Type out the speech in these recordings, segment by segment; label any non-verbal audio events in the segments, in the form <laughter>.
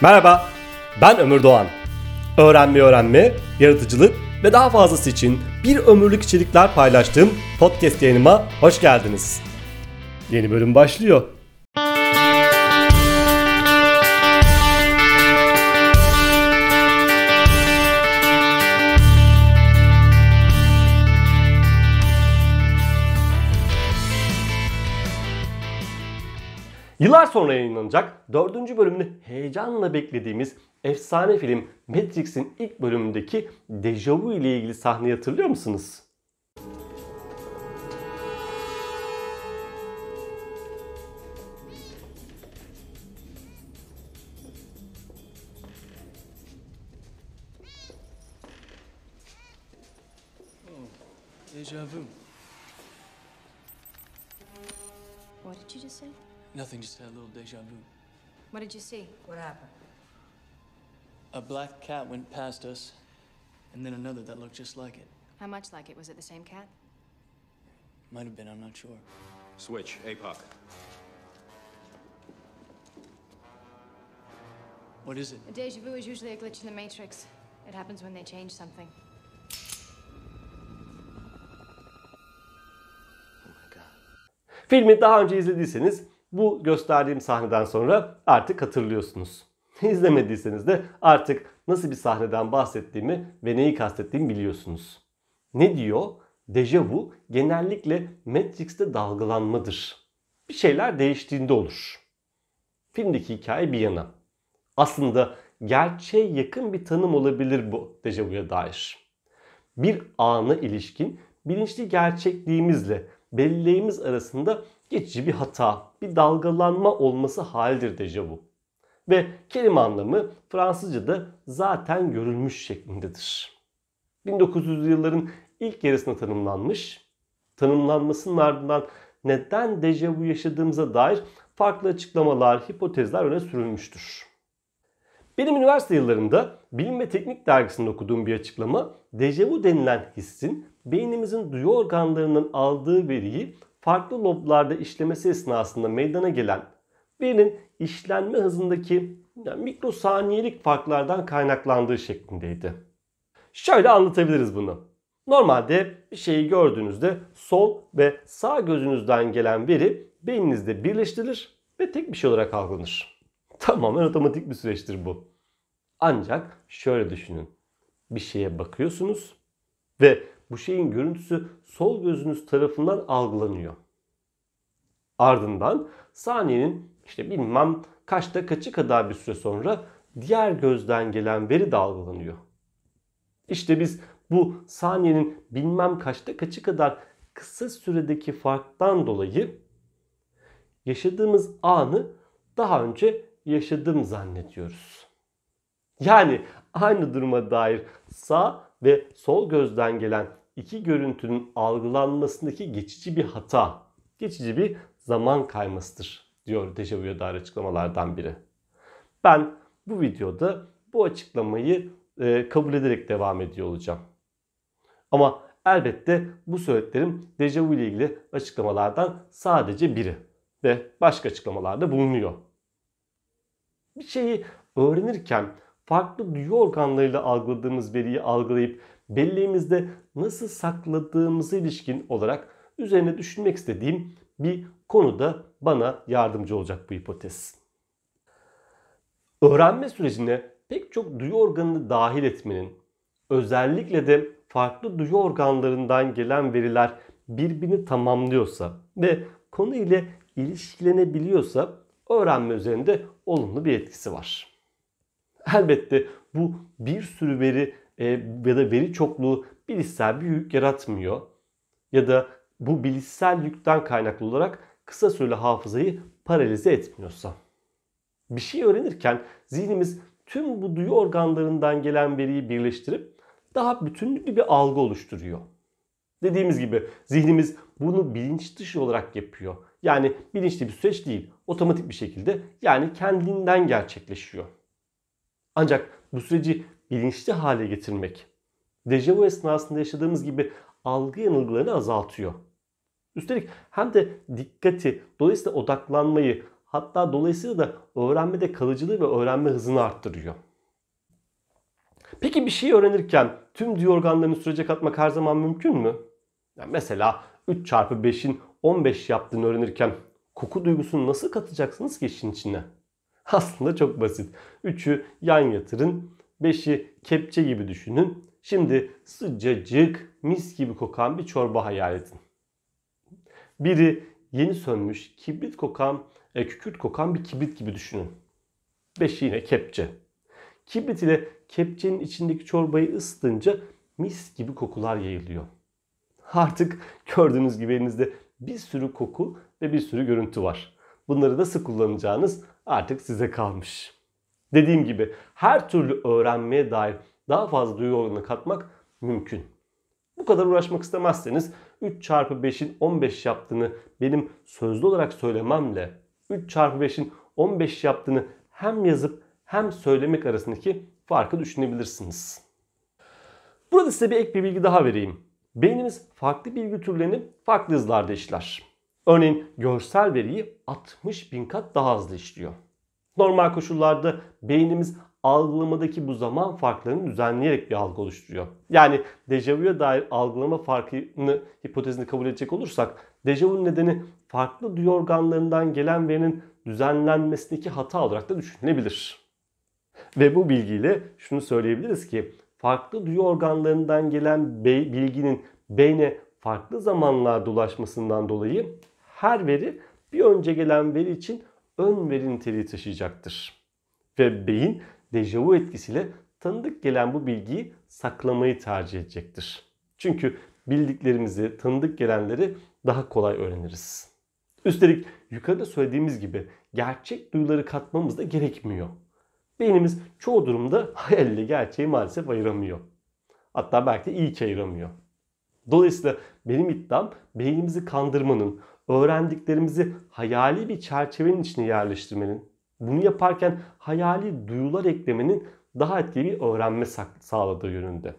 Merhaba, ben Ömür Doğan. Öğrenme öğrenme, yaratıcılık ve daha fazlası için bir ömürlük içerikler paylaştığım podcast yayınıma hoş geldiniz. Yeni bölüm başlıyor. Yıllar sonra yayınlanacak dördüncü bölümünü heyecanla beklediğimiz efsane film Matrix'in ilk bölümündeki dejavu ile ilgili sahneyi hatırlıyor musunuz? Deja vu. What did you just say? Nothing, just had a little deja vu. What did you see? What happened? A black cat went past us, and then another that looked just like it. How much like it? Was it the same cat? Might have been, I'm not sure. Switch, APOC. What is it? A deja vu is usually a glitch in the Matrix. It happens when they change something. Filmi daha önce izlediyseniz bu gösterdiğim sahneden sonra artık hatırlıyorsunuz. <laughs> İzlemediyseniz de artık nasıl bir sahneden bahsettiğimi ve neyi kastettiğimi biliyorsunuz. Ne diyor? Dejavu genellikle Matrix'te dalgalanmadır. Bir şeyler değiştiğinde olur. Filmdeki hikaye bir yana. Aslında gerçeğe yakın bir tanım olabilir bu dejavuya dair. Bir ana ilişkin bilinçli gerçekliğimizle belleğimiz arasında geçici bir hata, bir dalgalanma olması halidir dejavu. Ve kelime anlamı Fransızca'da zaten görülmüş şeklindedir. 1900'lü yılların ilk yarısında tanımlanmış, tanımlanmasının ardından neden dejavu yaşadığımıza dair farklı açıklamalar, hipotezler öne sürülmüştür. Benim üniversite yıllarında Bilim ve Teknik dergisinde okuduğum bir açıklama, dejavu denilen hissin beynimizin duyu organlarından aldığı veriyi farklı loblarda işlemesi esnasında meydana gelen verinin işlenme hızındaki yani mikrosaniyelik farklardan kaynaklandığı şeklindeydi. Şöyle anlatabiliriz bunu. Normalde bir şeyi gördüğünüzde sol ve sağ gözünüzden gelen veri beyninizde birleştirilir ve tek bir şey olarak algılanır. <laughs> Tamamen otomatik bir süreçtir bu. Ancak şöyle düşünün. Bir şeye bakıyorsunuz ve bu şeyin görüntüsü sol gözünüz tarafından algılanıyor. Ardından saniyenin işte bilmem kaçta kaçı kadar bir süre sonra diğer gözden gelen veri de algılanıyor. İşte biz bu saniyenin bilmem kaçta kaçı kadar kısa süredeki farktan dolayı yaşadığımız anı daha önce yaşadım zannediyoruz. Yani aynı duruma dair sağ ve sol gözden gelen iki görüntünün algılanmasındaki geçici bir hata, geçici bir zaman kaymasıdır diyor dejavuya dair açıklamalardan biri. Ben bu videoda bu açıklamayı e, kabul ederek devam ediyor olacağım. Ama elbette bu söylediklerim dejavu ile ilgili açıklamalardan sadece biri ve başka açıklamalarda bulunuyor. Bir şeyi öğrenirken farklı duyu organlarıyla algıladığımız veriyi algılayıp belleğimizde nasıl sakladığımıza ilişkin olarak üzerine düşünmek istediğim bir konuda bana yardımcı olacak bu hipotez. Öğrenme sürecine pek çok duyu organını dahil etmenin, özellikle de farklı duyu organlarından gelen veriler birbirini tamamlıyorsa ve konu ile ilişkilenebiliyorsa öğrenme üzerinde olumlu bir etkisi var. Elbette bu bir sürü veri e, ya da veri çokluğu bilişsel bir yük yaratmıyor. Ya da bu bilişsel yükten kaynaklı olarak kısa süreli hafızayı paralize etmiyorsa. Bir şey öğrenirken zihnimiz tüm bu duyu organlarından gelen veriyi birleştirip daha bütünlüklü bir algı oluşturuyor. Dediğimiz gibi zihnimiz bunu bilinç dışı olarak yapıyor. Yani bilinçli bir süreç değil, otomatik bir şekilde yani kendinden gerçekleşiyor. Ancak bu süreci bilinçli hale getirmek, dejavu esnasında yaşadığımız gibi algı yanılgılarını azaltıyor. Üstelik hem de dikkati, dolayısıyla odaklanmayı, Hatta dolayısıyla da öğrenmede kalıcılığı ve öğrenme hızını arttırıyor. Peki bir şey öğrenirken tüm organlarını sürece katmak her zaman mümkün mü? Yani mesela 3 çarpı 5'in 15 yaptığını öğrenirken koku duygusunu nasıl katacaksınız ki işin içine? <laughs> Aslında çok basit. 3'ü yan yatırın, 5'i kepçe gibi düşünün. Şimdi sıcacık, mis gibi kokan bir çorba hayal edin. Biri yeni sönmüş, kibrit kokan, e, kükürt kokan bir kibrit gibi düşünün. 5'i yine kepçe. Kibrit ile kepçenin içindeki çorbayı ısıtınca mis gibi kokular yayılıyor. Artık gördüğünüz gibi elinizde bir sürü koku ve bir sürü görüntü var. Bunları nasıl kullanacağınız artık size kalmış. Dediğim gibi her türlü öğrenmeye dair daha fazla duyu oranını katmak mümkün. Bu kadar uğraşmak istemezseniz 3 çarpı 5'in 15 yaptığını benim sözlü olarak söylememle 3 çarpı 5'in 15 yaptığını hem yazıp hem söylemek arasındaki farkı düşünebilirsiniz. Burada size bir ek bir bilgi daha vereyim. Beynimiz farklı bilgi türlerini farklı hızlarda işler. Örneğin görsel veriyi 60 bin kat daha hızlı işliyor. Normal koşullarda beynimiz algılamadaki bu zaman farklarını düzenleyerek bir algı oluşturuyor. Yani dejavuya dair algılama farkını hipotezini kabul edecek olursak dejavunun nedeni farklı duyu organlarından gelen verinin düzenlenmesindeki hata olarak da düşünülebilir. Ve bu bilgiyle şunu söyleyebiliriz ki farklı duyu organlarından gelen bilginin beyne farklı zamanlarda ulaşmasından dolayı her veri bir önce gelen veri için ön veri niteliği taşıyacaktır. Ve beyin dejavu etkisiyle tanıdık gelen bu bilgiyi saklamayı tercih edecektir. Çünkü bildiklerimizi, tanıdık gelenleri daha kolay öğreniriz. Üstelik yukarıda söylediğimiz gibi gerçek duyuları katmamız da gerekmiyor. Beynimiz çoğu durumda hayal ile gerçeği maalesef ayıramıyor. Hatta belki de iyi ki ayıramıyor. Dolayısıyla benim iddiam beynimizi kandırmanın, öğrendiklerimizi hayali bir çerçevenin içine yerleştirmenin, bunu yaparken hayali duyular eklemenin daha etkili bir öğrenme sağladığı yönünde.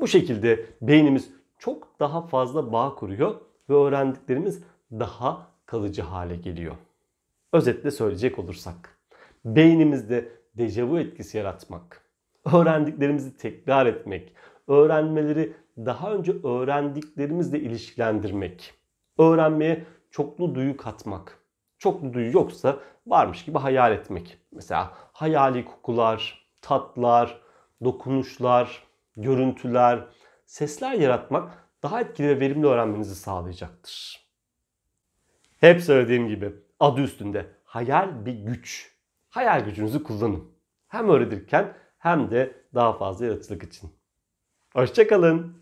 Bu şekilde beynimiz çok daha fazla bağ kuruyor ve öğrendiklerimiz daha kalıcı hale geliyor. Özetle söyleyecek olursak, beynimizde dejavu etkisi yaratmak, öğrendiklerimizi tekrar etmek, öğrenmeleri daha önce öğrendiklerimizle ilişkilendirmek, öğrenmeye çoklu duyu katmak. Çoklu duyu yoksa varmış gibi hayal etmek. Mesela hayali kokular, tatlar, dokunuşlar, görüntüler, sesler yaratmak daha etkili ve verimli öğrenmenizi sağlayacaktır. Hep söylediğim gibi adı üstünde hayal bir güç. Hayal gücünüzü kullanın. Hem öğretirken hem de daha fazla yaratıcılık için. Hoşçakalın.